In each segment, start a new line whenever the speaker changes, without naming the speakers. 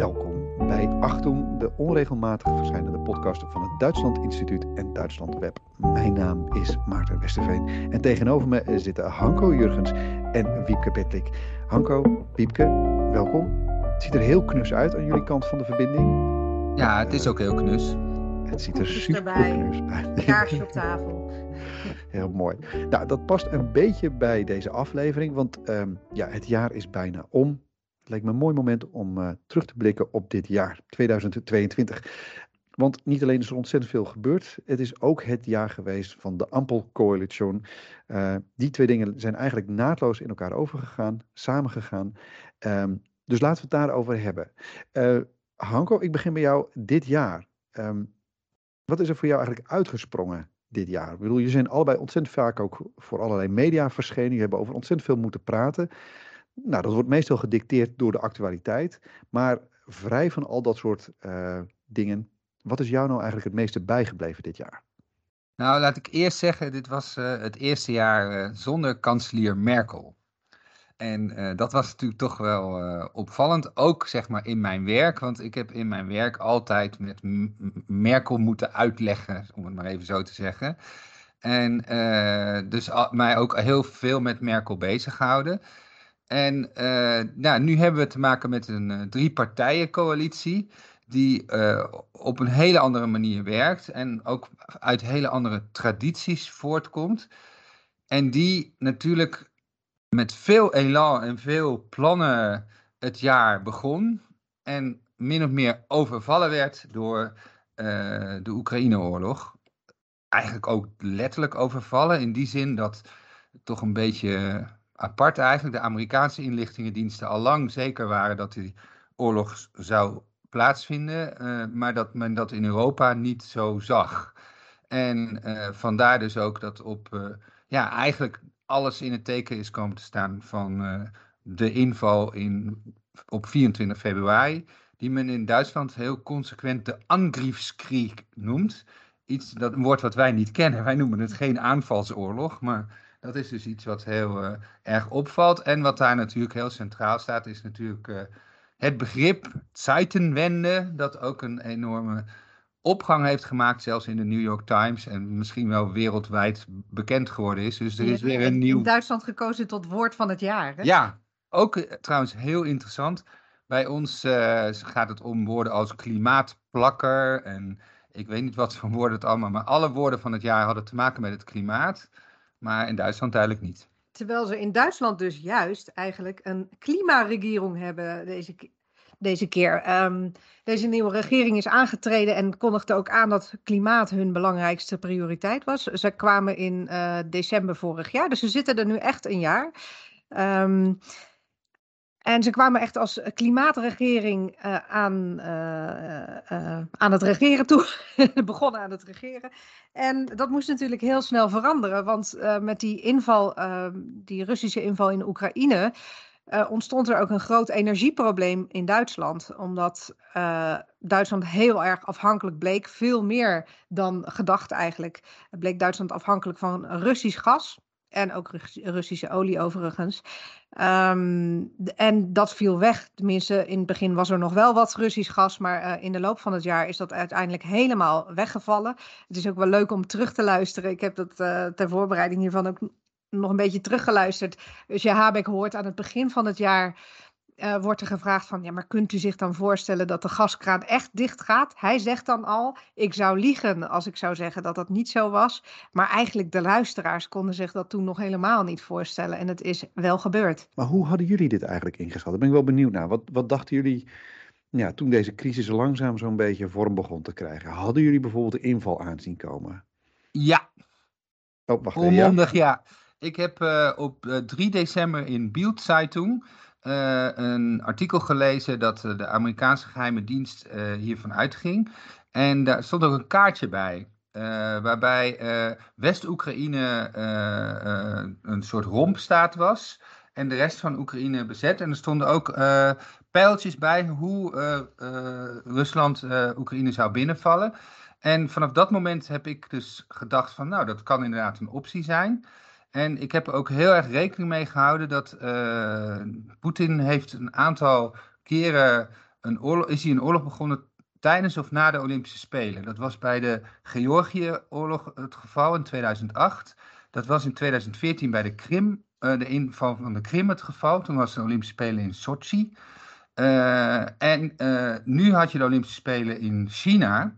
welkom bij Achtung, de onregelmatig verschijnende podcast van het Duitsland Instituut en Duitsland Web. Mijn naam is Maarten Westerveen en tegenover me zitten Hanko Jurgens en Wiepke Petlik. Hanko, Wiepke, welkom. Het ziet er heel knus uit aan jullie kant van de verbinding.
Ja, het is ook heel knus.
Het ziet er super knus uit.
Kaarsje op tafel.
Heel mooi. Nou, dat past een beetje bij deze aflevering, want um, ja, het jaar is bijna om. Leek me een mooi moment om uh, terug te blikken op dit jaar, 2022. Want niet alleen is er ontzettend veel gebeurd, het is ook het jaar geweest van de Ampel-coalition. Uh, die twee dingen zijn eigenlijk naadloos in elkaar overgegaan, samengegaan. Um, dus laten we het daarover hebben. Uh, Hanko, ik begin bij jou dit jaar. Um, wat is er voor jou eigenlijk uitgesprongen dit jaar? Ik bedoel, je zijn allebei ontzettend vaak ook voor allerlei media verschenen. Je hebben over ontzettend veel moeten praten. Nou, dat wordt meestal gedicteerd door de actualiteit. Maar vrij van al dat soort uh, dingen, wat is jou nou eigenlijk het meeste bijgebleven dit jaar?
Nou, laat ik eerst zeggen, dit was uh, het eerste jaar uh, zonder kanselier Merkel. En dat was natuurlijk toch wel opvallend, ook zeg maar in mijn werk, want ik heb in mijn werk altijd met Merkel moeten uitleggen, om het maar even zo te zeggen. En dus mij ook heel veel met Merkel bezig gehouden. En nou, nu hebben we te maken met een drie-partijen-coalitie die op een hele andere manier werkt en ook uit hele andere tradities voortkomt. En die natuurlijk met veel elan en veel plannen het jaar begon en min of meer overvallen werd door de Oekraïne-oorlog. Eigenlijk ook letterlijk overvallen, in die zin dat toch een beetje apart eigenlijk de Amerikaanse inlichtingendiensten al lang zeker waren dat die oorlog zou plaatsvinden, uh, maar dat men dat in Europa niet zo zag. En uh, vandaar dus ook dat op ja, eigenlijk alles in het teken is komen te staan van de inval in, op 24 februari, die men in Duitsland heel consequent de Angriffskrieg noemt. Iets, dat, een woord wat wij niet kennen. Wij noemen het geen aanvalsoorlog, maar dat is dus iets wat heel uh, erg opvalt. En wat daar natuurlijk heel centraal staat, is natuurlijk uh, het begrip Zeitenwende, dat ook een enorme opgang heeft gemaakt, zelfs in de New York Times. En misschien wel wereldwijd bekend geworden is. Dus er is weer een nieuw.
In Duitsland gekozen tot woord van het jaar. Hè?
Ja, ook uh, trouwens heel interessant. Bij ons uh, gaat het om woorden als klimaatplakker. En ik weet niet wat voor woorden het allemaal. Maar alle woorden van het jaar hadden te maken met het klimaat. Maar in Duitsland duidelijk niet.
Terwijl ze in Duitsland dus juist eigenlijk een klimaregering hebben deze deze keer. Um, deze nieuwe regering is aangetreden en kondigde ook aan dat klimaat hun belangrijkste prioriteit was. Ze kwamen in uh, december vorig jaar, dus ze zitten er nu echt een jaar. Um, en ze kwamen echt als klimaatregering uh, aan, uh, aan het regeren toe. Begonnen aan het regeren. En dat moest natuurlijk heel snel veranderen. Want met die inval, ehm, die Russische inval in Oekraïne. Ontstond er ook een groot energieprobleem in Duitsland. Omdat Duitsland heel erg afhankelijk bleek, veel meer dan gedacht eigenlijk, bleek Duitsland afhankelijk van Russisch gas. En ook Russische olie overigens. Um, en dat viel weg. Tenminste, in het begin was er nog wel wat Russisch gas. Maar uh, in de loop van het jaar is dat uiteindelijk helemaal weggevallen. Het is ook wel leuk om terug te luisteren. Ik heb dat ter voorbereiding hiervan ook nog een beetje teruggeluisterd. Dus je Habeck hoort aan het begin van het jaar. Uh, wordt er gevraagd van, ja, maar kunt u zich dan voorstellen dat de gaskraan echt dicht gaat? Hij zegt dan al, ik zou liegen als ik zou zeggen dat dat niet zo was. Maar eigenlijk de luisteraars konden zich dat toen nog helemaal niet voorstellen. En het is wel gebeurd.
Maar hoe hadden jullie dit eigenlijk ingeschat? Daar ben ik wel benieuwd naar. Wat, wat dachten jullie ja, toen deze crisis langzaam zo'n beetje vorm begon te krijgen? Hadden jullie bijvoorbeeld de inval aanzien komen?
Ja.
Oh, wacht
even. Onmondig, ja. ja. Ik heb uh, op uh, 3 december in Bild Zeitung uh, een artikel gelezen dat de Amerikaanse geheime dienst hiervan uitging. En daar stond ook een kaartje bij. waarbij West-Oekraïne een soort rompstaat was. En de rest van Oekraïne bezet. En er stonden ook pijltjes bij hoe Rusland Oekraïne zou binnenvallen. En vanaf dat moment heb ik dus gedacht van nou, dat kan inderdaad een optie zijn. En ik heb er ook heel erg rekening mee gehouden dat uh, Poetin heeft een aantal keren een oorlog, is hij een oorlog begonnen tijdens of na de Olympische Spelen. Dat was bij de Georgië-oorlog het geval in 2008. Dat was in 2014 bij de Krim, uh, de inval van de Krim het geval. Toen was de Olympische Spelen in Sochi. Uh, en nu had je de Olympische Spelen in China,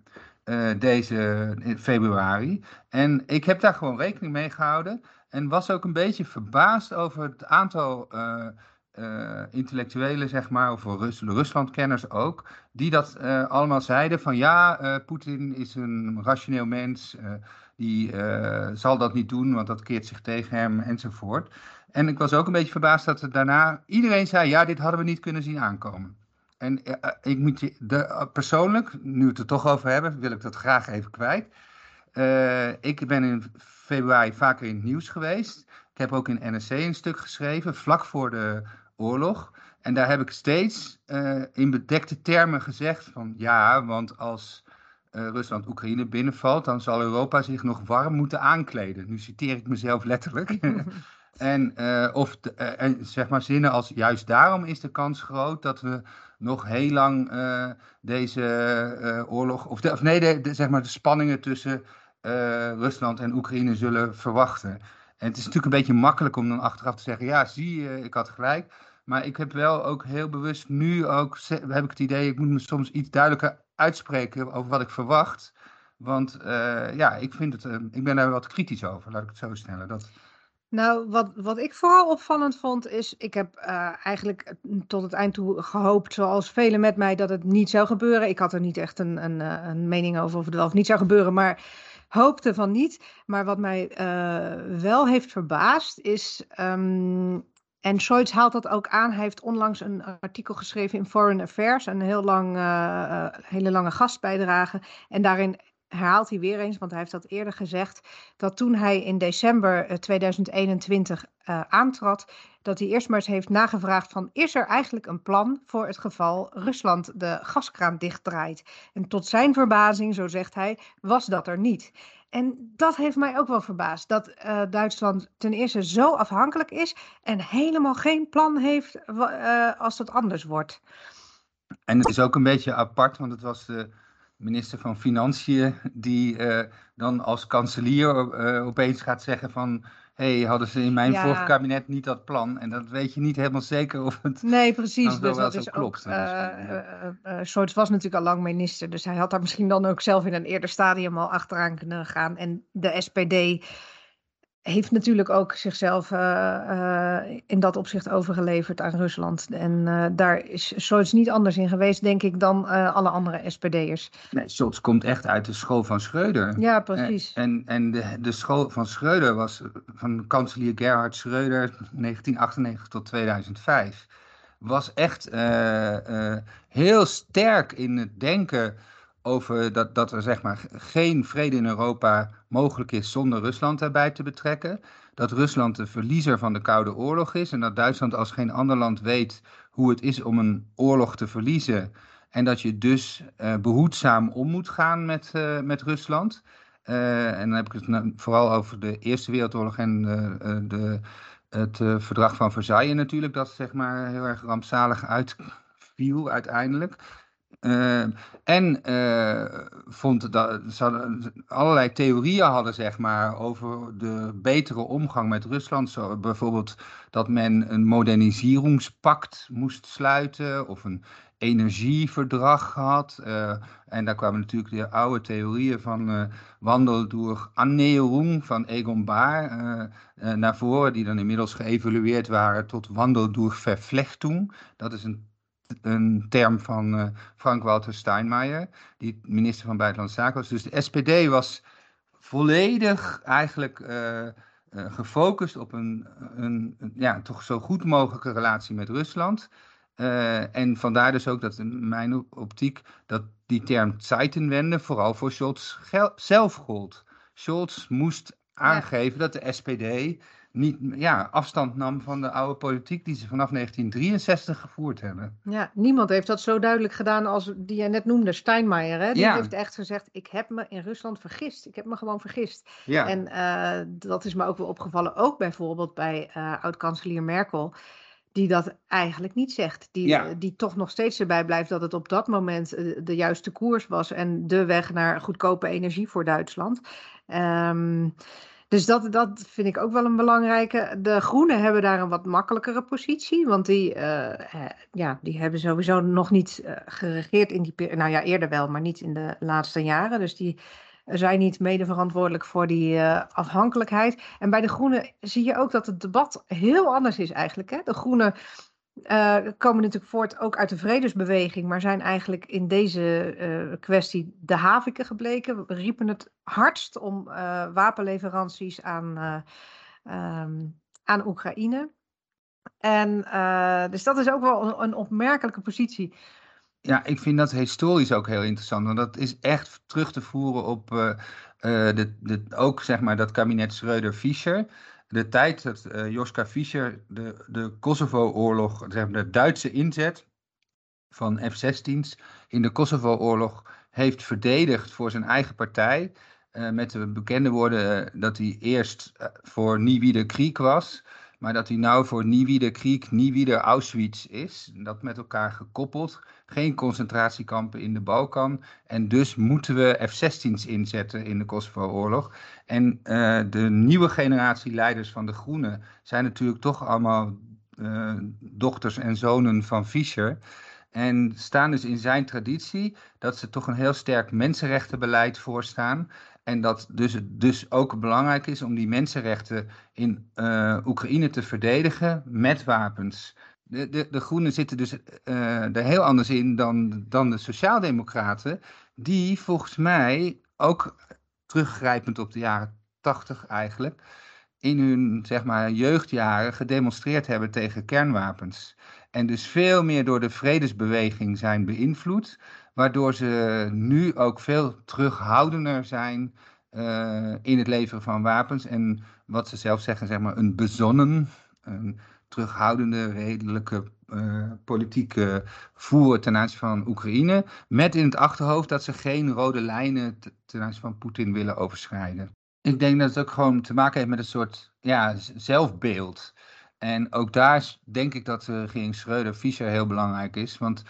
deze februari. En ik heb daar gewoon rekening mee gehouden. En was ook een beetje verbaasd over het aantal uh, intellectuelen, zeg maar, of Rus Ruslandkenners ook, die dat uh, allemaal zeiden van ja, Poetin is een rationeel mens, die zal dat niet doen, want dat keert zich tegen hem enzovoort. En ik was ook een beetje verbaasd dat er daarna iedereen zei, ja, dit hadden we niet kunnen zien aankomen. En ik moet je, de, persoonlijk, nu we het er toch over hebben, wil ik dat graag even kwijt. ik ben in februari vaker in het nieuws geweest. Ik heb ook in NRC een stuk geschreven, vlak voor de oorlog. En daar heb ik steeds uh, in bedekte termen gezegd van ja, want als uh, Rusland Oekraïne binnenvalt, dan zal Europa zich nog warm moeten aankleden. Nu citeer ik mezelf letterlijk. en, uh, of de, en zeg maar zinnen als juist daarom is de kans groot dat we nog heel lang deze oorlog, of, de, of nee, de, de, zeg maar de spanningen tussen Rusland en Oekraïne zullen verwachten. En het is natuurlijk een beetje makkelijk om dan achteraf te zeggen, ja, zie je, ik had gelijk. Maar ik heb wel ook heel bewust nu ook, heb ik het idee, ik moet me soms iets duidelijker uitspreken over wat ik verwacht. Want uh, ja, ik, vind het, uh, ik ben daar wat kritisch over, laat ik het zo stellen. Dat...
Nou, wat, wat ik vooral opvallend vond, is, ik heb eigenlijk tot het eind toe gehoopt, zoals velen met mij, dat het niet zou gebeuren. Ik had er niet echt een, een, een mening over of het wel of niet zou gebeuren, maar hoopte van niet. Maar wat mij wel heeft verbaasd is um, en Scholz haalt dat ook aan. Hij heeft onlangs een artikel geschreven in Foreign Affairs, een heel lang, uh, hele lange gastbijdrage. En daarin herhaalt hij weer eens, want hij heeft dat eerder gezegd, dat toen hij in december 2021 uh, aantrad, dat hij eerst maar eens heeft nagevraagd van, is er eigenlijk een plan voor het geval Rusland de gaskraan dichtdraait? En tot zijn verbazing, zo zegt hij, was dat er niet. En dat heeft mij ook wel verbaasd. Dat uh, Duitsland ten eerste zo afhankelijk is en helemaal geen plan heeft als dat anders wordt.
En het is ook een beetje apart, want het was de minister van Financiën die uh, dan als kanselier opeens gaat zeggen van hey, hadden ze in mijn ja. vorige kabinet niet dat plan? En dat weet je niet helemaal zeker of het.
Nee, precies. Dus dat is klopt. Ook, uh, uh, Scholz was natuurlijk al lang minister, dus hij had daar misschien dan ook zelf in een eerder stadium al achteraan kunnen gaan. En de SPD heeft natuurlijk ook zichzelf uh, uh, in dat opzicht overgeleverd aan Rusland. En uh, daar is Scholz niet anders in geweest, denk ik, dan alle andere SPD'ers.
Nee, Scholz komt echt uit de school van Schreuder.
Ja, precies.
En, en de, de school van Schreuder was van kanselier Gerhard Schreuder 1998 tot 2005. Was echt heel sterk in het denken over dat, dat er zeg maar geen vrede in Europa mogelijk is zonder Rusland erbij te betrekken. Dat Rusland de verliezer van de Koude Oorlog is en dat Duitsland als geen ander land weet hoe het is om een oorlog te verliezen. En dat je dus uh, behoedzaam om moet gaan met, uh, met Rusland. Uh, en dan heb ik het nou vooral over de Eerste Wereldoorlog en de, het verdrag van Versailles natuurlijk, dat zeg maar heel erg rampzalig uitviel uiteindelijk. Uh, en uh, vond dat ze allerlei theorieën hadden, zeg maar, over de betere omgang met Rusland. Zo, bijvoorbeeld dat men een moderniseringspact moest sluiten of een energieverdrag had. Uh, en daar kwamen natuurlijk de oude theorieën van wandel door Annäherung van Egon Bahr naar voren, die dan inmiddels geëvalueerd waren tot wandel door Verflechtung. Dat is een een term van uh, Frank-Walter Steinmeier, die minister van Buitenlandse Zaken was. Dus de SPD was volledig eigenlijk uh, uh, gefocust op een, een, een, ja, toch zo goed mogelijke relatie met Rusland. en vandaar dus ook dat in mijn optiek dat die term Zeitenwende vooral voor Scholz zelf gold. Scholz moest aangeven ja. dat de SPD niet ja, afstand nam van de oude politiek die ze vanaf 1963 gevoerd hebben.
Ja, niemand heeft dat zo duidelijk gedaan als die jij net noemde, Steinmeier. Hè? Die ja. heeft echt gezegd, ik heb me in Rusland vergist. Ik heb me gewoon vergist. Ja. En uh, dat is me ook wel opgevallen, ook bijvoorbeeld bij uh, oud-kanselier Merkel die dat eigenlijk niet zegt. Die,
Ja.
die toch nog steeds erbij blijft dat het op dat moment eh, de juiste koers was en de weg naar goedkope energie voor Duitsland. Ehm, dus dat, dat vind ik ook wel een belangrijke. De Groenen hebben daar een wat makkelijkere positie, want die, eh, eh, ja, die hebben sowieso nog niet eh, geregeerd in die. Nou ja, eerder wel, maar niet in de laatste jaren. Dus die zijn niet mede verantwoordelijk voor die afhankelijkheid. En bij de Groenen zie je ook dat het debat heel anders is eigenlijk. Hè? De Groenen eh, komen natuurlijk voort ook uit de vredesbeweging, maar zijn eigenlijk in deze eh, kwestie de haviken gebleken. We riepen het hardst om eh, wapenleveranties aan, eh, ehm, aan Oekraïne. En dus dat is ook wel een, opmerkelijke positie.
Ja, ik vind dat historisch ook heel interessant, want dat is echt terug te voeren op de, ook zeg maar dat kabinet Schreuder-Fischer. De tijd dat eh, Joschka Fischer de, de Kosovo-oorlog, de Duitse inzet van F-16's in de Kosovo-oorlog heeft verdedigd voor zijn eigen partij. eh, met de bekende woorden eh, dat hij eerst voor Nie Krieg was, maar dat hij nou voor Nie Krieg, Auschwitz is. Dat met elkaar gekoppeld. Geen concentratiekampen in de Balkan. En dus moeten we F-16's inzetten in de Kosovo-oorlog. En eh, de nieuwe generatie leiders van de Groenen zijn natuurlijk toch allemaal eh, dochters en zonen van Fischer. En staan dus in zijn traditie dat ze toch een heel sterk mensenrechtenbeleid voorstaan. En dat dus het dus ook belangrijk is om die mensenrechten in eh, Oekraïne te verdedigen met wapens. De, de, de Groenen zitten dus eh, er heel anders in dan, dan de Sociaaldemocraten, die volgens mij ook teruggrijpend op de jaren tachtig eigenlijk, in hun zeg maar, jeugdjaren gedemonstreerd hebben tegen kernwapens. En dus veel meer door de vredesbeweging zijn beïnvloed, waardoor ze nu ook veel terughoudender zijn uh, in het leveren van wapens. En wat ze zelf zeggen, zeg maar, een bezonnen, een terughoudende, redelijke uh, politieke voer ten aanzien van Oekraïne. Met in het achterhoofd dat ze geen rode lijnen ten aanzien van Poetin willen overschrijden. Ik denk dat het ook gewoon te maken heeft met een soort ja, zelfbeeld. En ook daar denk ik dat de regering Schreuder-Fischer heel belangrijk is. Want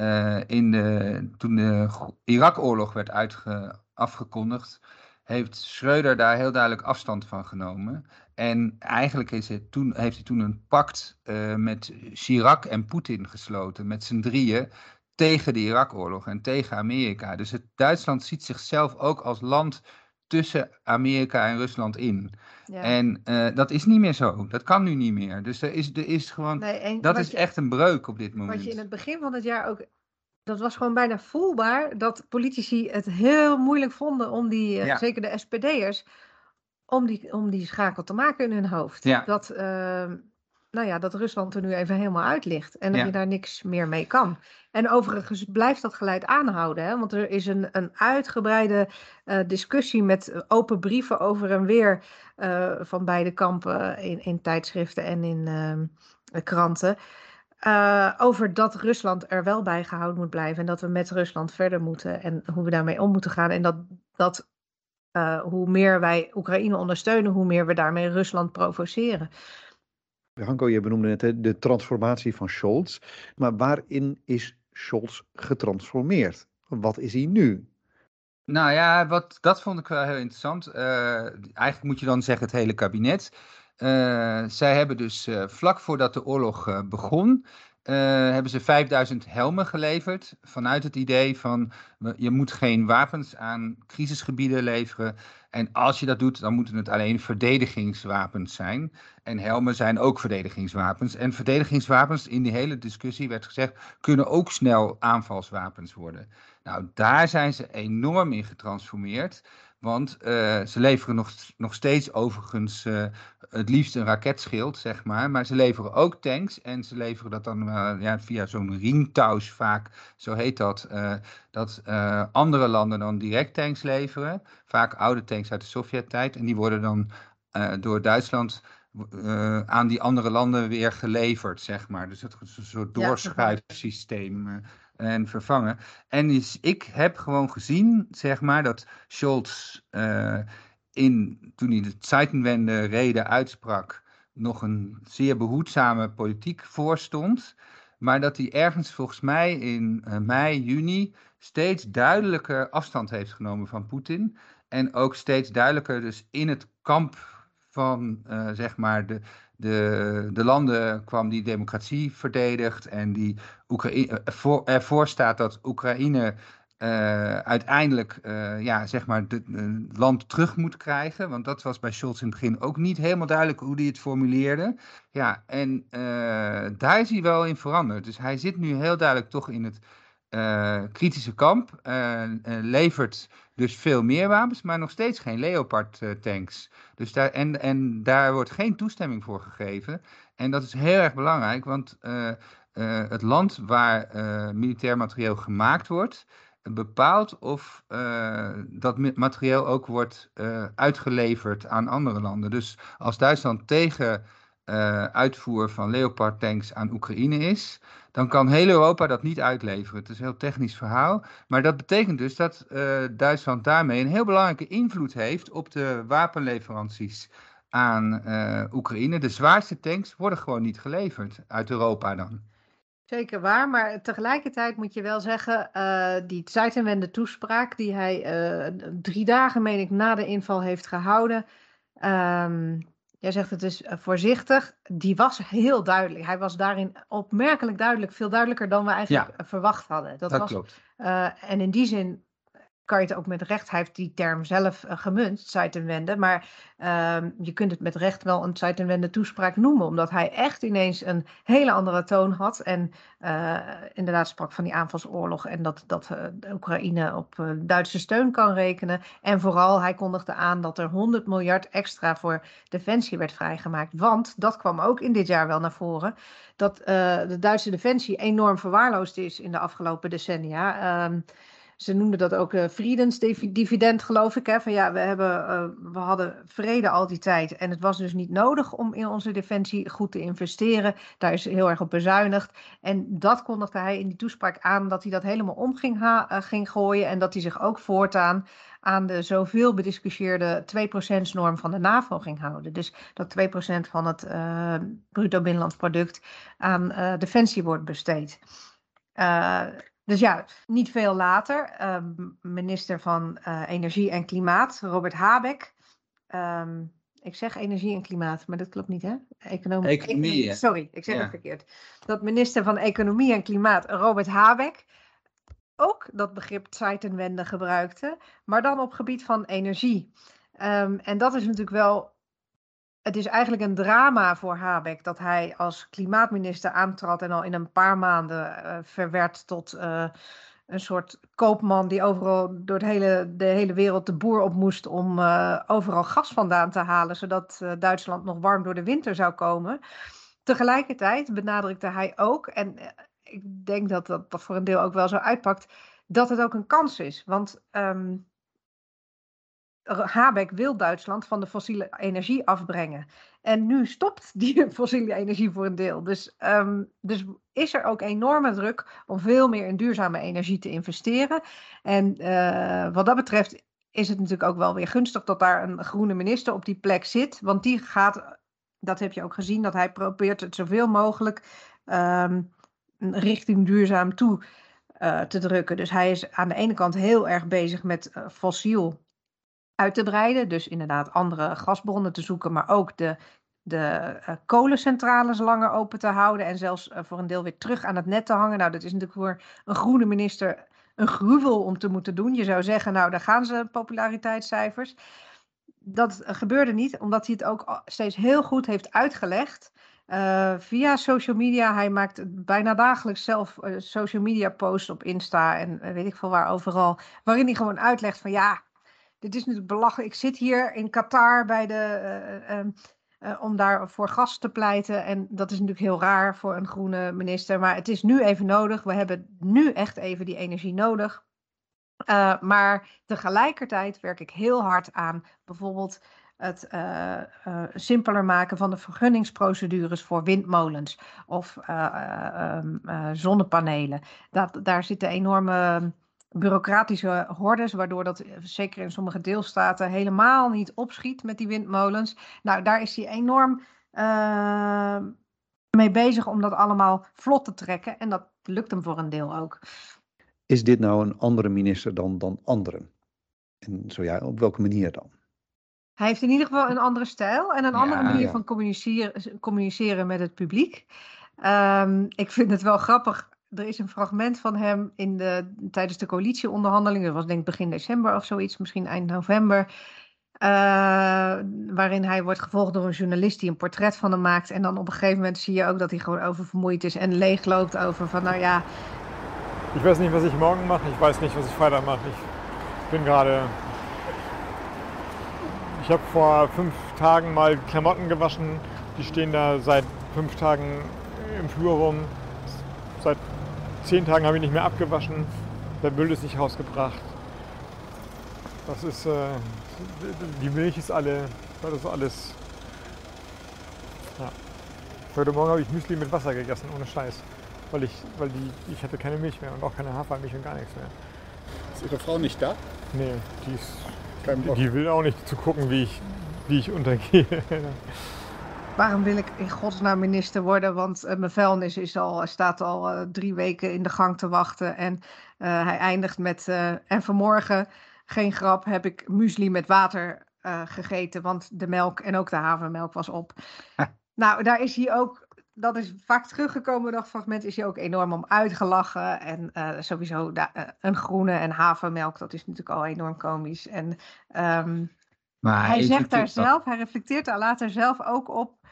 uh, in de, toen de Irak-oorlog werd uitge, afgekondigd, heeft Schreuder daar heel duidelijk afstand van genomen. En eigenlijk is het toen, heeft hij toen een pact uh, met Chirac en Poetin gesloten, met z'n drieën, tegen de Irak-oorlog en tegen Amerika. Dus het, Duitsland ziet zichzelf ook als land tussen Amerika en Rusland in. Ja. En uh, dat is niet meer zo. Dat kan nu niet meer. Dus er is, er is gewoon. Nee, dat is je, echt een breuk op dit moment.
Wat je in het begin van het jaar ook. Dat was gewoon bijna voelbaar dat politici het heel moeilijk vonden om die, uh, ja. zeker de SPD'ers, om die, om die schakel te maken in hun hoofd.
Ja.
Dat, uh, nou ja, dat Rusland er nu even helemaal uit ligt en dat je daar niks meer mee kan. En overigens blijft dat geleid aanhouden, hè? want er is een, een uitgebreide uh, discussie met open brieven over en weer uh, van beide kampen in, in tijdschriften en in uh, kranten. Uh, over dat Rusland er wel bij gehouden moet blijven en dat we met Rusland verder moeten en hoe we daarmee om moeten gaan. En dat, dat uh, hoe meer wij Oekraïne ondersteunen, hoe meer we daarmee Rusland provoceren.
Hanko, je benoemde net hè, de transformatie van Scholz. Maar waarin is Scholz getransformeerd? Wat is hij nu?
Nou ja, wat, dat vond ik wel heel interessant. Uh, eigenlijk moet je dan zeggen het hele kabinet. Uh, zij hebben dus uh, vlak voordat de oorlog begon, hebben ze 5000 helmen geleverd. Vanuit het idee van je moet geen wapens aan crisisgebieden leveren. En als je dat doet, dan moeten het alleen verdedigingswapens zijn. En helmen zijn ook verdedigingswapens. En verdedigingswapens, in die hele discussie werd gezegd, kunnen ook snel aanvalswapens worden. Nou, daar zijn ze enorm in getransformeerd. Want uh, ze leveren nog, nog steeds overigens uh, het liefst een raketschild, zeg maar. Maar ze leveren ook tanks en ze leveren dat dan uh, ja, via zo'n ringtouws vaak, zo heet dat. dat andere landen dan direct tanks leveren. Vaak oude tanks uit de Sovjet-tijd. En die worden dan door Duitsland aan die andere landen weer geleverd, zeg maar. Dus het is een soort doorschuifsysteem. Ja, en vervangen. En is, ik heb gewoon gezien, zeg maar, dat Scholz uh, in, toen hij de Zeitenwende reden uitsprak, nog een zeer behoedzame politiek voorstond. Maar dat hij ergens volgens mij in mei, juni steeds duidelijker afstand heeft genomen van Poetin. En ook steeds duidelijker dus in het kamp van zeg maar de, de, de landen kwam die democratie verdedigt en die Oekraïne, ervoor staat dat Oekraïne uh, uiteindelijk uh, ja, zeg maar het land terug moet krijgen. Want dat was bij Scholz in het begin ook niet helemaal duidelijk hoe hij het formuleerde. Ja, en daar is hij wel in veranderd. Dus hij zit nu heel duidelijk toch in het kritische kamp. levert dus veel meer wapens, maar nog steeds geen Leopard tanks. Dus daar, en, en daar wordt geen toestemming voor gegeven. En dat is heel erg belangrijk, want het land waar militair materieel gemaakt wordt bepaalt of dat materieel ook wordt uitgeleverd aan andere landen. Dus als Duitsland tegen uh, uitvoer van Leopard tanks aan Oekraïne is, dan kan heel Europa dat niet uitleveren. Het is een heel technisch verhaal. Maar dat betekent dus dat Duitsland daarmee een heel belangrijke invloed heeft op de wapenleveranties aan Oekraïne. De zwaarste tanks worden gewoon niet geleverd uit Europa dan.
Zeker waar, maar tegelijkertijd moet je wel zeggen, uh, die Zeitenwende toespraak die hij drie dagen, meen ik, na de inval heeft gehouden. Um, jij zegt het is eh, voorzichtig. Die was heel duidelijk. Hij was daarin opmerkelijk duidelijk, veel duidelijker dan we eigenlijk ja, verwacht hadden.
Dat, dat was, klopt.
en in die zin kan je het ook met recht, hij heeft die term zelf uh, gemunt, Zeitenwende, maar uh, je kunt het met recht wel een Zeitenwende toespraak noemen, omdat hij echt ineens een hele andere toon had en uh, inderdaad sprak van die aanvalsoorlog en dat, dat uh, Oekraïne op Duitse steun kan rekenen. En vooral, hij kondigde aan dat er 100 miljard extra voor defensie werd vrijgemaakt, want dat kwam ook in dit jaar wel naar voren, dat de Duitse defensie enorm verwaarloosd is in de afgelopen decennia. Ze noemden dat ook uh, geloof ik. Hè? Van ja, we, hebben, uh, we hadden vrede al die tijd. En het was dus niet nodig om in onze defensie goed te investeren. Daar is heel erg op bezuinigd. En dat kondigde hij in die toespraak aan dat hij dat helemaal om ging, uh, ging gooien. En dat hij zich ook voortaan aan de zoveel bediscussieerde 2%-norm van de NAVO ging houden. Dus dat 2% van het bruto binnenlands product aan defensie wordt besteed. Dus ja, niet veel later, um, minister van uh, Energie en Klimaat, Robert Habeck. Um, ik zeg energie en klimaat, maar dat klopt niet, hè?
Economie. Economie.
Sorry, ik zeg ja. het verkeerd. Dat minister van Economie en Klimaat, Robert Habeck, ook dat begrip Zeitenwende gebruikte, maar dan op gebied van energie. Um, en dat is natuurlijk wel het is eigenlijk een drama voor Habeck dat hij als klimaatminister aantrad en al in een paar maanden uh, verwerd tot uh, een soort koopman die overal door de hele, de hele wereld de boer op moest om uh, overal gas vandaan te halen, zodat Duitsland nog warm door de winter zou komen. Tegelijkertijd benadrukte hij ook, en ik denk dat dat, dat voor een deel ook wel zo uitpakt, dat het ook een kans is. Want um, Habeck wil Duitsland van de fossiele energie afbrengen. En nu stopt die fossiele energie voor een deel. Dus, um, dus is er ook enorme druk om veel meer in duurzame energie te investeren. En uh, wat dat betreft is het natuurlijk ook wel weer gunstig dat daar een groene minister op die plek zit. Want die gaat, dat heb je ook gezien, dat hij probeert het zoveel mogelijk um, richting duurzaam toe uh, te drukken. Dus hij is aan de ene kant heel erg bezig met uh, fossiel uit te breiden. Dus inderdaad andere gasbronnen te zoeken, maar ook de, de uh, kolencentrales langer open te houden en zelfs uh, voor een deel weer terug aan het net te hangen. Nou, dat is natuurlijk voor een groene minister een gruwel om te moeten doen. Je zou zeggen, nou, daar gaan ze populariteitscijfers. Dat uh, gebeurde niet, omdat hij het ook steeds heel goed heeft uitgelegd. via social media. Hij maakt bijna dagelijks zelf social media posts op Insta en weet ik veel waar overal. Waarin hij gewoon uitlegt van ja, dit is natuurlijk belachelijk. Ik zit hier in Qatar bij de, uh, uh, om daar voor gas te pleiten. En dat is natuurlijk heel raar voor een groene minister. Maar het is nu even nodig. We hebben nu echt even die energie nodig. Maar tegelijkertijd werk ik heel hard aan bijvoorbeeld het simpeler maken van de vergunningsprocedures voor windmolens of zonnepanelen. Dat, daar zitten enorme bureaucratische hordes, waardoor dat eh, zeker in sommige deelstaten helemaal niet opschiet met die windmolens. Nou, daar is hij enorm mee bezig om dat allemaal vlot te trekken. En dat lukt hem voor een deel ook.
Is dit nou een andere minister dan, dan anderen? En zo ja, op welke manier dan?
Hij heeft in ieder geval een andere stijl en een andere manier van communiceren, communiceren met het publiek. Ehm, ik vind het wel grappig. Er is een fragment van hem in de, tijdens de coalitieonderhandelingen. Dat was denk ik begin december of zoiets, misschien eind november. Uh, waarin hij wordt gevolgd door een journalist die een portret van hem maakt. En dan op een gegeven moment zie je ook dat hij gewoon oververmoeid is en leegloopt over van nou ja.
Ik weet niet wat ik morgen mache, ik weet niet wat ik vrijdag mache. Ik ben gerade Ich habe vor fünf Tagen mal Klamotten gewaschen. Die stehen da seit fünf Tagen im Flur rum. Seit zehn Tagen habe ich nicht mehr abgewaschen. Der Müll ist nicht rausgebracht. Das ist, äh, die Milch ist alle, das ist alles. Ja. Heute Morgen habe ich Müsli mit Wasser gegessen, ohne Scheiß. Weil ich, weil die, ich hatte keine Milch mehr und auch keine Hafermilch und gar nichts mehr.
Ist Ihre Frau nicht da?
Nee, die ist die wil ook niet te gucken wie ik, wie ik untergehe.
Waarom wil ik in godsnaam minister worden? Want uh, mijn vuilnis is al, staat al uh, drie weken in de gang te wachten. En uh, hij eindigt met. en vanmorgen, geen grap, heb ik muesli met water gegeten. Want de melk en ook de havermelk was op. nou, daar is hij ook dat is vaak teruggekomen, dat fragment is hij ook enorm om uitgelachen. En sowieso een groene en havermelk, dat is natuurlijk al enorm komisch. En um, maar hij zegt daar zelf, hij reflecteert daar later zelf ook op.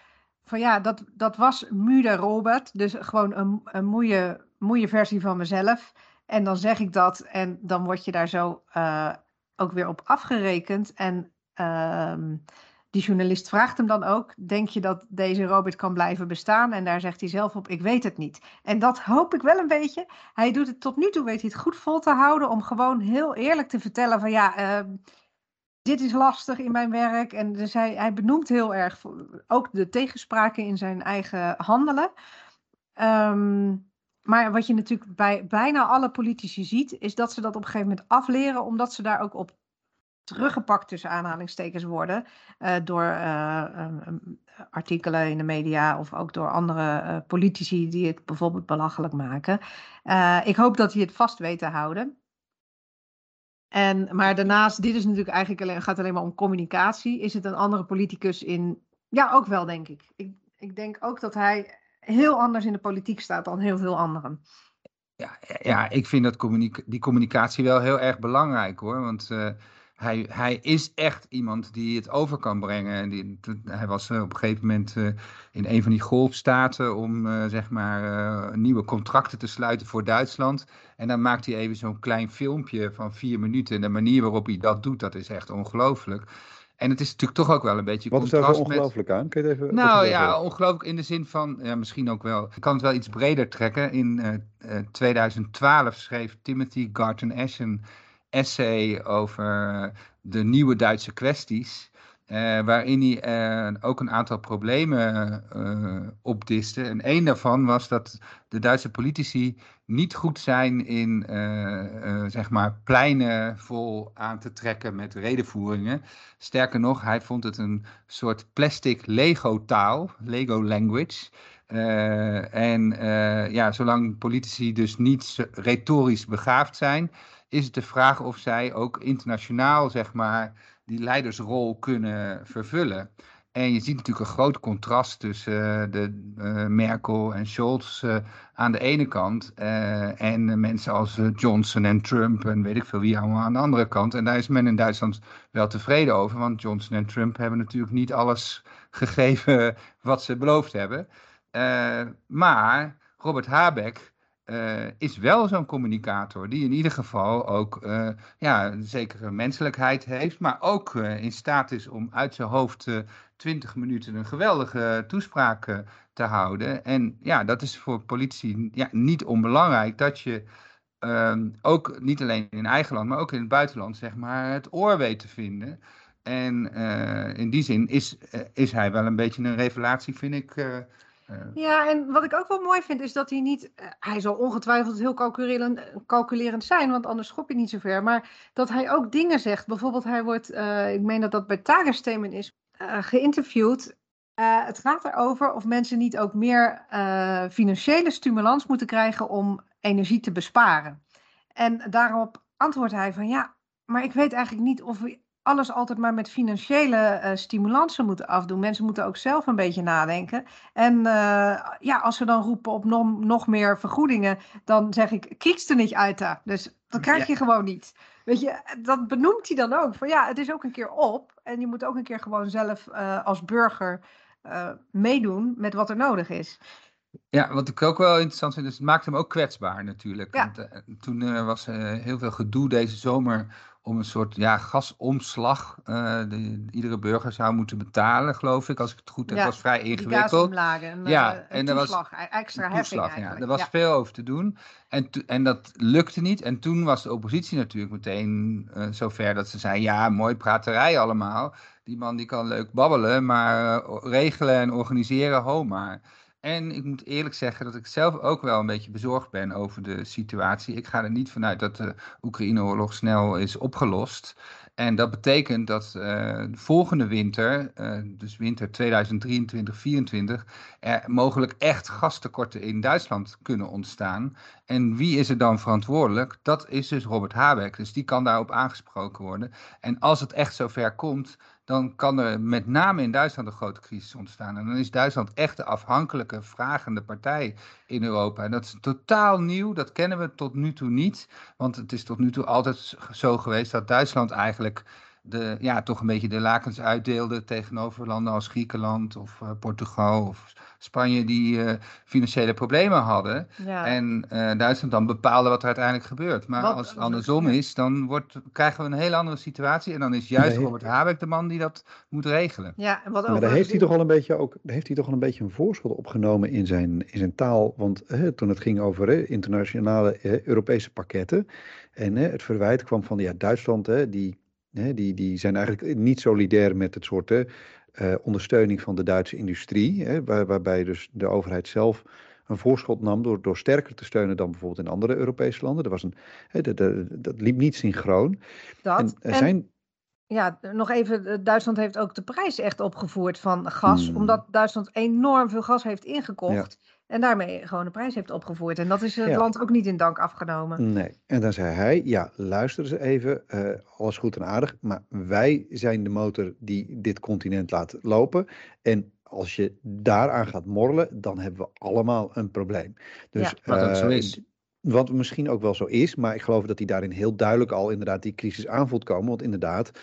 Van ja, dat, dat was Mude Robert. Dus gewoon een, een moeie, moeie versie van mezelf. En dan zeg ik dat en dan word je daar zo uh, ook weer op afgerekend. En um, die journalist vraagt hem dan ook: Denk je dat deze Robert kan blijven bestaan? En daar zegt hij zelf op: Ik weet het niet. En dat hoop ik wel een beetje. Hij doet het tot nu toe, weet hij het goed vol te houden. Om gewoon heel eerlijk te vertellen: van ja. Uh, dit is lastig in mijn werk. En dus hij, hij benoemt heel erg ook de tegenspraken in zijn eigen handelen. Um, maar wat je natuurlijk bij bijna alle politici ziet, is dat ze dat op een gegeven moment afleren, omdat ze daar ook op teruggepakt tussen aanhalingstekens worden uh, door uh, um, artikelen in de media of ook door andere uh, politici die het bijvoorbeeld belachelijk maken. ik hoop dat hij het vast weet te houden. En, maar daarnaast, dit is natuurlijk eigenlijk alleen, gaat alleen maar om communicatie. Is het een andere politicus in? Ja, ook wel, denk ik. Ik, ik denk ook dat hij heel anders in de politiek staat dan heel veel anderen.
Ja, ja ik vind dat communica die communicatie wel heel erg belangrijk hoor. Want hij, hij is echt iemand die het over kan brengen. Die, hij was eh, op een gegeven moment uh, in een van die golfstaten om uh, zeg maar nieuwe contracten te sluiten voor Duitsland. En dan maakt hij even zo'n klein filmpje van vier minuten. En de manier waarop hij dat doet, dat is echt ongelooflijk. En het is natuurlijk toch ook wel een beetje
Wat is daar ongelooflijk aan? Kun je het even
Nou ja, ongelooflijk in de zin van, ja, misschien ook wel, ik kan het wel iets breder trekken. In 2012 schreef Timothy Garton Ashton essay over de nieuwe Duitse kwesties. Uh, waarin hij uh, ook een aantal problemen uh, opdiste. En één daarvan was dat de Duitse politici niet goed zijn in zeg maar pleinen vol aan te trekken met redenvoeringen. Sterker nog, hij vond het een soort plastic Lego-taal, Lego language. en ja, zolang politici dus niet retorisch begaafd zijn, is het de vraag of zij ook internationaal, zeg maar, die leidersrol kunnen vervullen. En je ziet natuurlijk een groot contrast tussen uh, de, uh, Merkel en Scholz uh, aan de ene kant en mensen als Johnson en Trump en weet ik veel wie allemaal aan de andere kant. En daar is men in Duitsland wel tevreden over, want Johnson en Trump hebben natuurlijk niet alles gegeven wat ze beloofd hebben. maar Robert Habeck uh, is wel zo'n communicator die in ieder geval ook uh, ja, een zekere menselijkheid heeft, maar ook uh, in staat is om uit zijn hoofd 20 minuten een geweldige toespraak te houden. En ja, dat is voor politici ja, niet onbelangrijk dat je ehm, ook niet alleen in eigen land, maar ook in het buitenland zeg maar, het oor weet te vinden. En in die zin is, is hij wel een beetje een revelatie, vind ik
ja, en wat ik ook wel mooi vind is dat hij niet, eh, hij zal ongetwijfeld heel calculerend, calculerend zijn, want anders schop je niet zo ver, maar dat hij ook dingen zegt. Bijvoorbeeld hij wordt, ik meen dat dat bij Tagesthemen is, geïnterviewd het gaat erover of mensen niet ook meer financiële stimulans moeten krijgen om energie te besparen. En daarop antwoordt hij van ja, maar ik weet eigenlijk niet of we alles altijd maar met financiële uh, stimulansen moeten afdoen. Mensen moeten ook zelf een beetje nadenken. En uh, ja, als ze dan roepen op nog, nog meer vergoedingen, dan zeg ik, kriegst er niet uit daar. Dus dat krijg je gewoon niet. Weet je, dat benoemt hij dan ook. Van ja, het is ook een keer op. En je moet ook een keer gewoon zelf uh, als burger meedoen met wat er nodig is.
Ja, wat ik ook wel interessant vind, is het maakt hem ook kwetsbaar natuurlijk. Ja. Want, toen was heel veel gedoe deze zomer om een soort ja, gasomslag. De, iedere burger zou moeten betalen, geloof ik, als ik het goed heb.
Ja,
was vrij ingewikkeld.
Een,
ja,
een
en er was
extra
een toeslag,
heffing
ja. Er was veel over te doen. En, en dat lukte niet. En toen was de oppositie natuurlijk meteen zover dat ze zei: ja, mooi praterij allemaal. Die man die kan leuk babbelen, maar regelen en organiseren, ho maar. En ik moet eerlijk zeggen dat ik zelf ook wel een beetje bezorgd ben over de situatie. Ik ga er niet vanuit dat de Oekraïne-oorlog snel is opgelost. En dat betekent dat uh, volgende winter, uh, dus winter 2023-2024, er mogelijk echt gastekorten in Duitsland kunnen ontstaan. En wie is er dan verantwoordelijk? Dat is dus Robert Habeck. Dus die kan daarop aangesproken worden. En als het echt zover komt, dan kan er met name in Duitsland een grote crisis ontstaan. En dan is Duitsland echt de afhankelijke, vragende partij in Europa. En dat is totaal nieuw, dat kennen we tot nu toe niet. Want het is tot nu toe altijd zo geweest dat Duitsland eigenlijk de, ja, toch een beetje de lakens uitdeelde tegenover landen als Griekenland of uh, Portugal of Spanje die uh, financiële problemen hadden.
Ja.
En uh, Duitsland dan bepaalde wat er uiteindelijk gebeurt. Maar
Wat-
als het andersom is, dan wordt, krijgen we een hele andere situatie. En dan is juist
Nee.
Robert Habeck de man die dat moet regelen.
Ja, en wat
Maar
ook
daar heeft hij toch al een beetje ook, daar heeft hij toch al een beetje een voorschot opgenomen in zijn, in zijn taal. Want hè, toen het ging over hè, internationale Europese pakketten. En hè, het verwijt kwam van ja, Duitsland, hè, die, hè, die, die zijn eigenlijk niet solidair met het soort hè, eh, ondersteuning van de Duitse industrie. Hè, waar, waarbij dus de overheid zelf een voorschot nam door, door sterker te steunen dan bijvoorbeeld in andere Europese landen. Er was een, hè, dat, liep niet synchroon.
dat.
En er
En-
zijn
Ja, nog even, eh, Duitsland heeft ook de prijs echt opgevoerd van gas,
Hmm.
omdat Duitsland enorm veel gas heeft ingekocht en daarmee gewoon de prijs heeft opgevoerd. En dat is het
Ja.
land ook niet in dank afgenomen.
Nee. En dan zei hij, ja, luister eens even, eh, alles goed en aardig, maar wij zijn de motor die dit continent laat lopen. En als je daaraan gaat morrelen, dan hebben we allemaal een probleem. Dus,
Ja.
Wat ook zo
eh,
is.
Wat misschien ook wel zo is, maar ik geloof dat hij daarin heel duidelijk al inderdaad die crisis aan voelt komen. Want inderdaad, eh,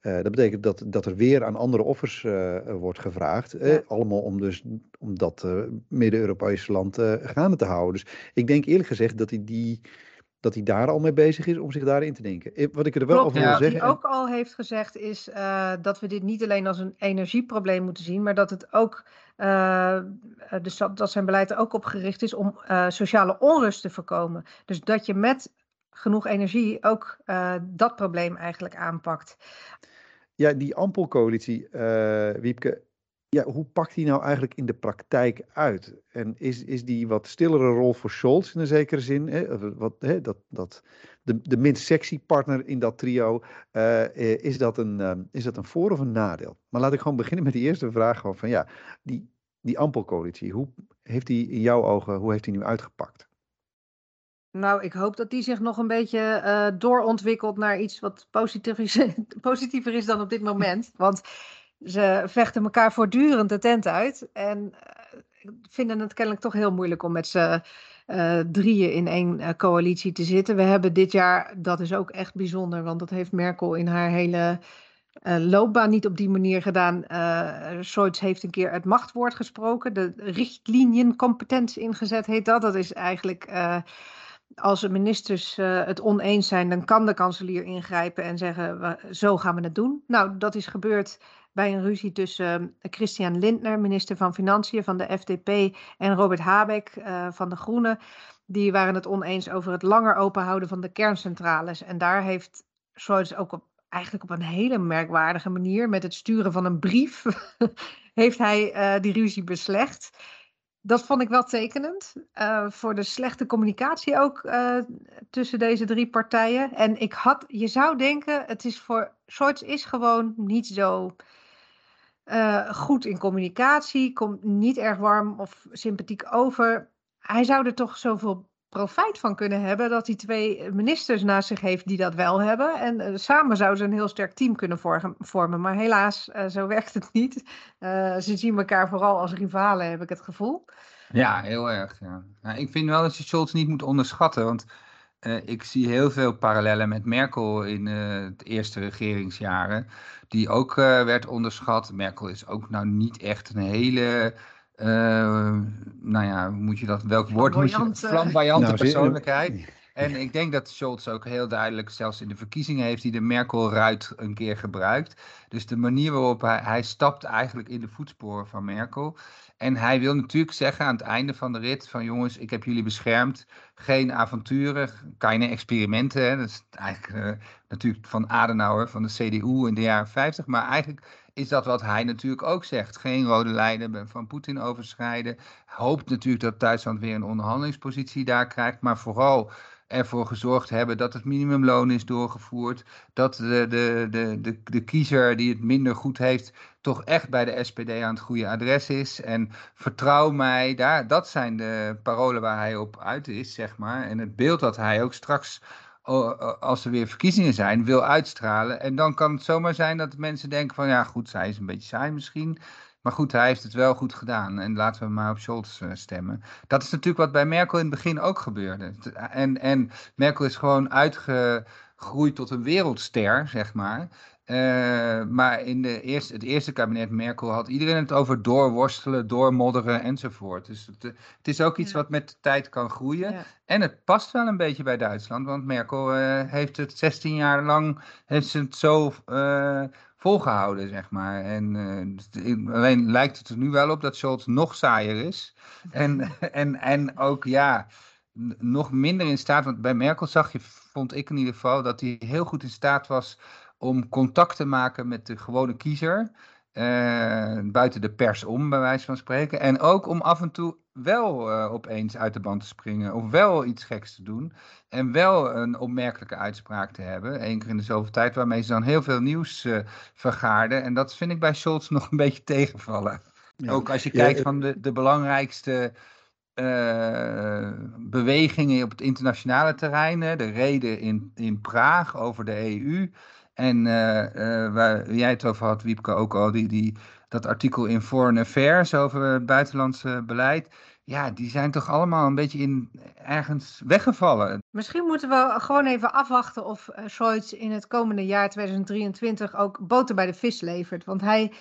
dat betekent dat, dat er weer aan andere offers eh, wordt gevraagd. eh,
Ja.
allemaal om, dus, om dat eh, Midden-Europese land eh, gaande te houden. Dus ik denk eerlijk gezegd dat hij, die, dat hij daar al mee bezig is om zich daarin te denken. Eh, Wat ik er wel
Klopt,
over wil
wat hij
zeggen.
ook al heeft gezegd is eh, dat we dit niet alleen als een energieprobleem moeten zien, maar dat het ook, eh, eh, dus dat, dat zijn beleid er ook op gericht is om eh, sociale onrust te voorkomen. Dus dat je met genoeg energie ook eh, dat probleem eigenlijk aanpakt.
Ja, die ampelcoalitie, eh Wiepke, ja, hoe pakt die nou eigenlijk in de praktijk uit? En is, is die wat stillere rol voor Scholz in een zekere zin? Hè? Wat, hè? Dat, dat, de, de minst sexy partner in dat trio, eh, is, dat een, eh, is dat een voor- of een nadeel? Maar laat ik gewoon beginnen met die eerste vraag. Gewoon van, ja, die, die ampelcoalitie, hoe heeft die in jouw ogen, hoe heeft die nu uitgepakt?
Nou, ik hoop dat die zich nog een beetje eh, doorontwikkelt naar iets wat positiever is, positiever is dan op dit moment. Want ze vechten elkaar voortdurend de tent uit. En eh, vinden het kennelijk toch heel moeilijk om met z'n eh, drieën in één coalitie te zitten. We hebben dit jaar, dat is ook echt bijzonder, want dat heeft Merkel in haar hele loopbaan niet op die manier gedaan. Eh Scholz heeft een keer het machtwoord gesproken, de richtlinienkompetentie ingezet heet dat. Dat is eigenlijk... als de ministers eh, het oneens zijn, dan kan de kanselier ingrijpen en zeggen: zo gaan we het doen. Nou, dat is gebeurd bij een ruzie tussen eh, Christian Lindner, minister van Financiën van de FDP, en Robert Habeck eh, van de Groenen. Die waren het oneens over het langer openhouden van de kerncentrales. En daar heeft Scholz ook op, eigenlijk op een hele merkwaardige manier, met het sturen van een brief, heeft hij die ruzie beslecht. Dat vond ik wel tekenend. eh, voor de slechte communicatie ook eh, tussen deze drie partijen. En ik had, je zou denken, het is voor Scholz is gewoon niet zo uh, goed in communicatie, komt niet erg warm of sympathiek over. Hij zou er toch zoveel profijt van kunnen hebben dat hij twee ministers naast zich heeft die dat wel hebben. En uh, samen zouden ze een heel sterk team kunnen vormen. Maar helaas, uh, zo werkt het niet. ze zien elkaar vooral als rivalen, heb ik het gevoel.
Ja, heel erg. Ja. Nou, ik vind wel dat je Scholz niet moet onderschatten. Want ik zie heel veel parallellen met Merkel in het eerste regeringsjaren, die ook werd onderschat. Merkel is ook nou niet echt een hele, nou ja, hoe moet je dat, welk woord moet je, flamboyante nou, persoonlijkheid. En ik denk dat Scholz ook heel duidelijk, zelfs in de verkiezingen, heeft hij de Merkel-ruit een keer gebruikt. Dus de manier waarop hij, hij stapt eigenlijk in de voetsporen van Merkel. En hij wil natuurlijk zeggen aan het einde van de rit van jongens, ik heb jullie beschermd. Geen avonturen, keine experimenten. Hè. Dat is eigenlijk uh, natuurlijk van Adenauer, van de CDU in de jaren 50. Maar eigenlijk is dat wat hij natuurlijk ook zegt. Geen rode lijnen van Poetin overschrijden. Hoopt natuurlijk dat Duitsland weer een onderhandelingspositie daar krijgt. Maar vooral ervoor gezorgd hebben dat het minimumloon is doorgevoerd. Dat de, de, de, de, de kiezer die het minder goed heeft, toch echt bij de SPD aan het goede adres is. En vertrouw mij, daar, dat zijn de parolen waar hij op uit is, zeg maar. En het beeld dat hij ook straks als er weer verkiezingen zijn, wil uitstralen. En dan kan het zomaar zijn dat mensen denken van ja goed, zij is een beetje saai misschien. Maar goed, hij heeft het wel goed gedaan. En laten we maar op Scholz eh, stemmen. Dat is natuurlijk wat bij Merkel in het begin ook gebeurde. En, en Merkel is gewoon uitgegroeid tot een wereldster, zeg maar. Uh, maar in de eerste, het eerste kabinet Merkel had iedereen het over doorworstelen, doormodderen enzovoort. Dus het, eh, het is ook iets wat met de tijd kan groeien. Ja. En het past wel een beetje bij Duitsland, want Merkel uh, heeft het 16 jaar lang heeft ze het zo volgehouden, zeg maar. En uh, alleen lijkt het er nu wel op dat Scholz nog saaier is. En, en, en ook, ja, nog minder in staat. Want bij Merkel zag je, vond ik in ieder geval, dat hij heel goed in staat was om contact te maken met de gewone kiezer. Uh, buiten de pers om, bij wijze van spreken. En ook om af en toe wel uh, opeens uit de band te springen. Of wel iets geks te doen. En wel een opmerkelijke uitspraak te hebben. Eén keer in de zoveel tijd, waarmee ze dan heel veel nieuws uh, vergaarden. En dat vind ik bij Scholz nog een beetje tegenvallen. Ja. Ook als je kijkt ja, van de, de belangrijkste bewegingen op het internationale terrein. De reden in, in Praag over de EU. En uh, uh, waar jij het over had, Wiepke, ook al, die, die, dat artikel in Foreign Affairs over het buitenlandse beleid. Ja, die zijn toch allemaal een beetje in, ergens weggevallen.
Misschien moeten we gewoon even afwachten of uh, Scholz in het komende jaar 2023 ook boter bij de vis levert. Want hij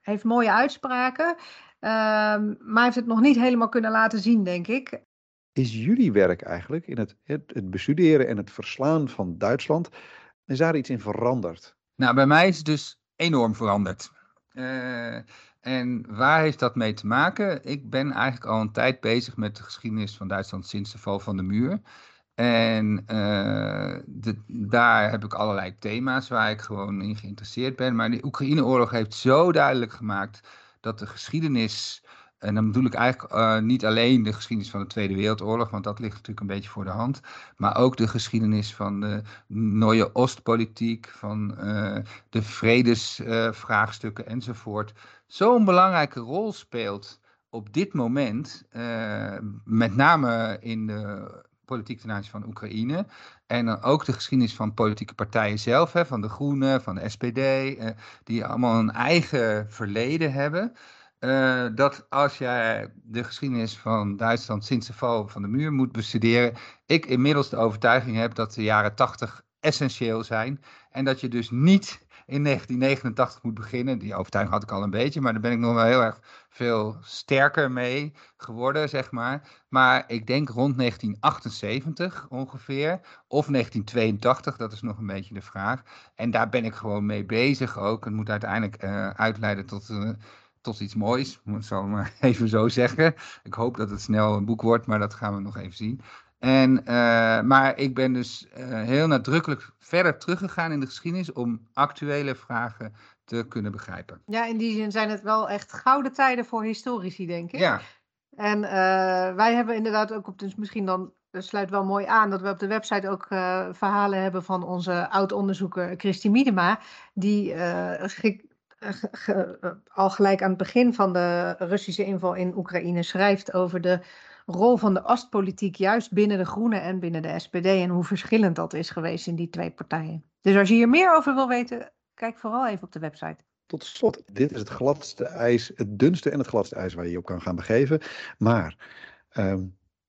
heeft mooie uitspraken, ehm, maar heeft het nog niet helemaal kunnen laten zien, denk ik.
Is jullie werk eigenlijk in het, het, het bestuderen en het verslaan van Duitsland is daar iets in veranderd?
Nou, bij mij is het dus enorm veranderd. Uh, en waar heeft dat mee te maken? Ik ben eigenlijk al een tijd bezig met de geschiedenis van Duitsland sinds de val van de muur. En uh, de, daar heb ik allerlei thema's waar ik gewoon in geïnteresseerd ben. Maar de Oekraïne-oorlog heeft zo duidelijk gemaakt dat de geschiedenis en dan bedoel ik eigenlijk uh, niet alleen de geschiedenis van de Tweede Wereldoorlog, want dat ligt natuurlijk een beetje voor de hand, maar ook de geschiedenis van de Neue Oostpolitiek, van uh, de vredesvraagstukken enzovoort, zo'n belangrijke rol speelt op dit moment, met name in de politiek ten aanzien van Oekraïne. En dan ook de geschiedenis van politieke partijen zelf, hè, van de Groenen, van de SPD, die allemaal een eigen verleden hebben. Uh, dat als jij de geschiedenis van Duitsland sinds de val van de muur moet bestuderen, ik inmiddels de overtuiging heb dat de jaren 80 essentieel zijn. En dat je dus niet in 1989 moet beginnen. Die overtuiging had ik al een beetje, maar daar ben ik nog wel heel erg veel sterker mee geworden, zeg maar. Maar ik denk rond 1978 ongeveer, of 1982, dat is nog een beetje de vraag. En daar ben ik gewoon mee bezig ook. Het moet uiteindelijk uh, uitleiden tot. Uh, tot iets moois, zal ik maar even zo zeggen. Ik hoop dat het snel een boek wordt, maar dat gaan we nog even zien. En, uh, maar ik ben dus uh, heel nadrukkelijk verder teruggegaan in de geschiedenis om actuele vragen te kunnen begrijpen.
Ja, in die zin zijn het wel echt gouden tijden voor historici, denk ik.
Ja.
En uh, wij hebben inderdaad ook op, dus misschien dan sluit wel mooi aan dat we op de website ook verhalen hebben van onze oud-onderzoeker Christy Miedema, die al gelijk aan het begin van de Russische inval in Oekraïne schrijft over de rol van de Astpolitiek juist binnen de Groenen en binnen de SPD en hoe verschillend dat is geweest in die twee partijen. Dus als je hier meer over wil weten, kijk vooral even op de website.
Tot slot, dit is het gladste ijs, het dunste en het gladste ijs waar je je op kan gaan begeven. Maar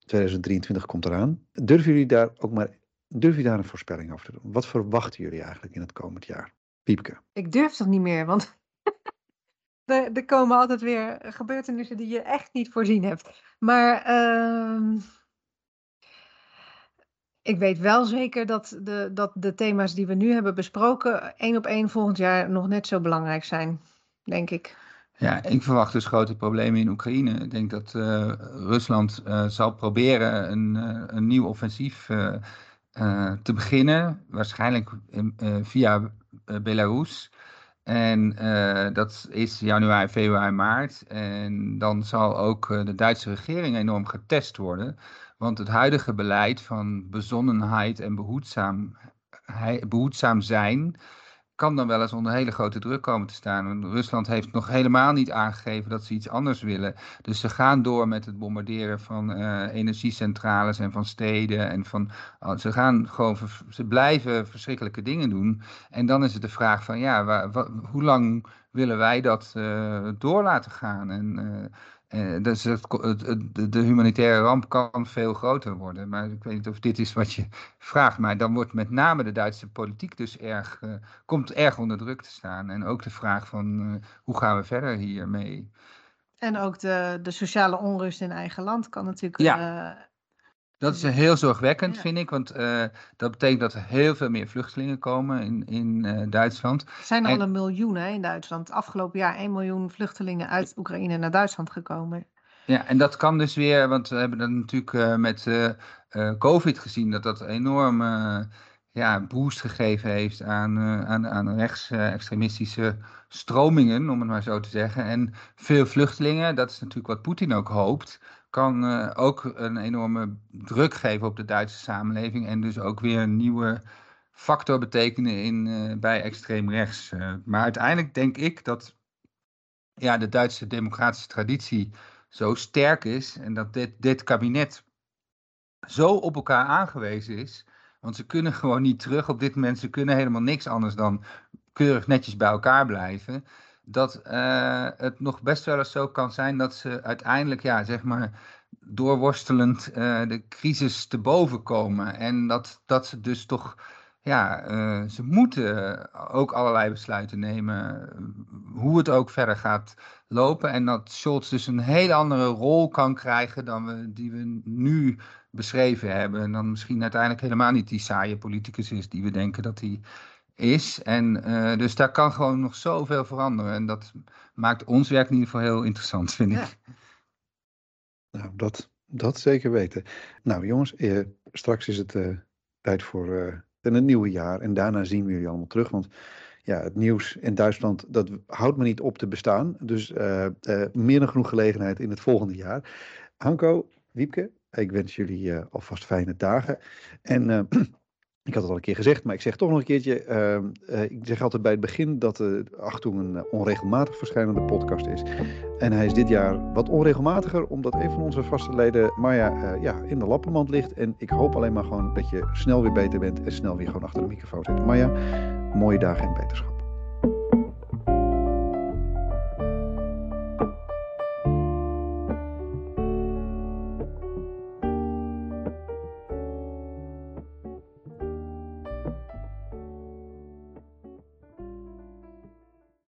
2023 ehm, komt eraan. Durven jullie daar ook maar, durven jullie daar een voorspelling over te doen? Wat verwachten jullie eigenlijk in het komend jaar? Piepke.
Ik durf toch niet meer, want er, er, komen altijd weer gebeurtenissen die je echt niet voorzien hebt. Maar uh, ik weet wel zeker dat de, dat de thema's die we nu hebben besproken, één op één volgend jaar nog net zo belangrijk zijn, denk ik.
Ja, ik verwacht dus grote problemen in Oekraïne. Ik denk dat uh, Rusland uh, zal proberen een, uh, een nieuw offensief te beginnen, waarschijnlijk via Belarus. En uh, dat is januari, februari, maart. En dan zal ook uh, de Duitse regering enorm getest worden. Want het huidige beleid van bezonnenheid en behoedzaam, behoedzaam zijn kan dan wel eens onder hele grote druk komen te staan. Rusland heeft nog helemaal niet aangegeven dat ze iets anders willen. Dus ze gaan door met het bombarderen van uh, energiecentrales en van steden. En van, uh, ze gaan gewoon, ze blijven verschrikkelijke dingen doen. En dan is het de vraag van, ja, waar, hoe lang willen wij dat uh, door laten gaan? En uh, dus het, het, de humanitaire ramp kan veel groter worden. Maar ik weet niet of dit is wat je vraagt. Maar dan wordt met name de Duitse politiek dus erg, uh, komt erg onder druk te staan. En ook de vraag van uh, hoe gaan we verder hiermee?
En ook de, de sociale onrust in eigen land kan natuurlijk
ja. Dat is heel zorgwekkend, ja. vind ik, want uh, dat betekent dat er heel veel meer vluchtelingen komen in, in uh, Duitsland.
Er zijn al een miljoen hè, in Duitsland. Afgelopen jaar 1 miljoen vluchtelingen uit Oekraïne naar Duitsland gekomen.
Ja, en dat kan dus weer, want we hebben dat natuurlijk uh, met COVID gezien, dat dat enorm ja, boost gegeven heeft aan, aan, aan rechtsextremistische stromingen, om het maar zo te zeggen. En veel vluchtelingen, dat is natuurlijk wat Poetin ook hoopt kan uh, ook een enorme druk geven op de Duitse samenleving en dus ook weer een nieuwe factor betekenen in, uh, bij extreem rechts. Uh, maar uiteindelijk denk ik dat ja, de Duitse democratische traditie zo sterk is en dat dit, dit kabinet zo op elkaar aangewezen is. Want ze kunnen gewoon niet terug op dit moment. Ze kunnen helemaal niks anders dan keurig netjes bij elkaar blijven dat uh, het nog best wel eens zo kan zijn dat ze uiteindelijk, ja, zeg maar, doorworstelend uh, de crisis te boven komen. En dat, dat ze dus toch, ja, uh, ze moeten ook allerlei besluiten nemen, hoe het ook verder gaat lopen. En dat Scholz dus een hele andere rol kan krijgen dan die we nu beschreven hebben. En dan misschien uiteindelijk helemaal niet die saaie politicus is die we denken dat hij is. En uh, dus daar kan gewoon nog zoveel veranderen. En dat maakt ons werk in ieder geval heel interessant, vind ik.
Nou, dat, dat zeker weten. Nou, jongens, eh, straks is het uh, tijd voor uh, een nieuwe jaar. En daarna zien we jullie allemaal terug. Want ja, het nieuws in Duitsland, dat houdt me niet op te bestaan. Dus meer dan genoeg gelegenheid in het volgende jaar. Hanko, Wiepke, ik wens jullie alvast fijne dagen. En ik had het al een keer gezegd, maar ik zeg toch nog een keertje. Uh, ik zeg altijd bij het begin dat de Achtung een uh, onregelmatig verschijnende podcast is. En hij is dit jaar wat onregelmatiger, omdat een van onze vaste leden, Maya, ja, in de lappenmand ligt. En ik hoop alleen maar gewoon dat je snel weer beter bent en snel weer gewoon achter de microfoon zit. Maya, mooie dagen en beterschap.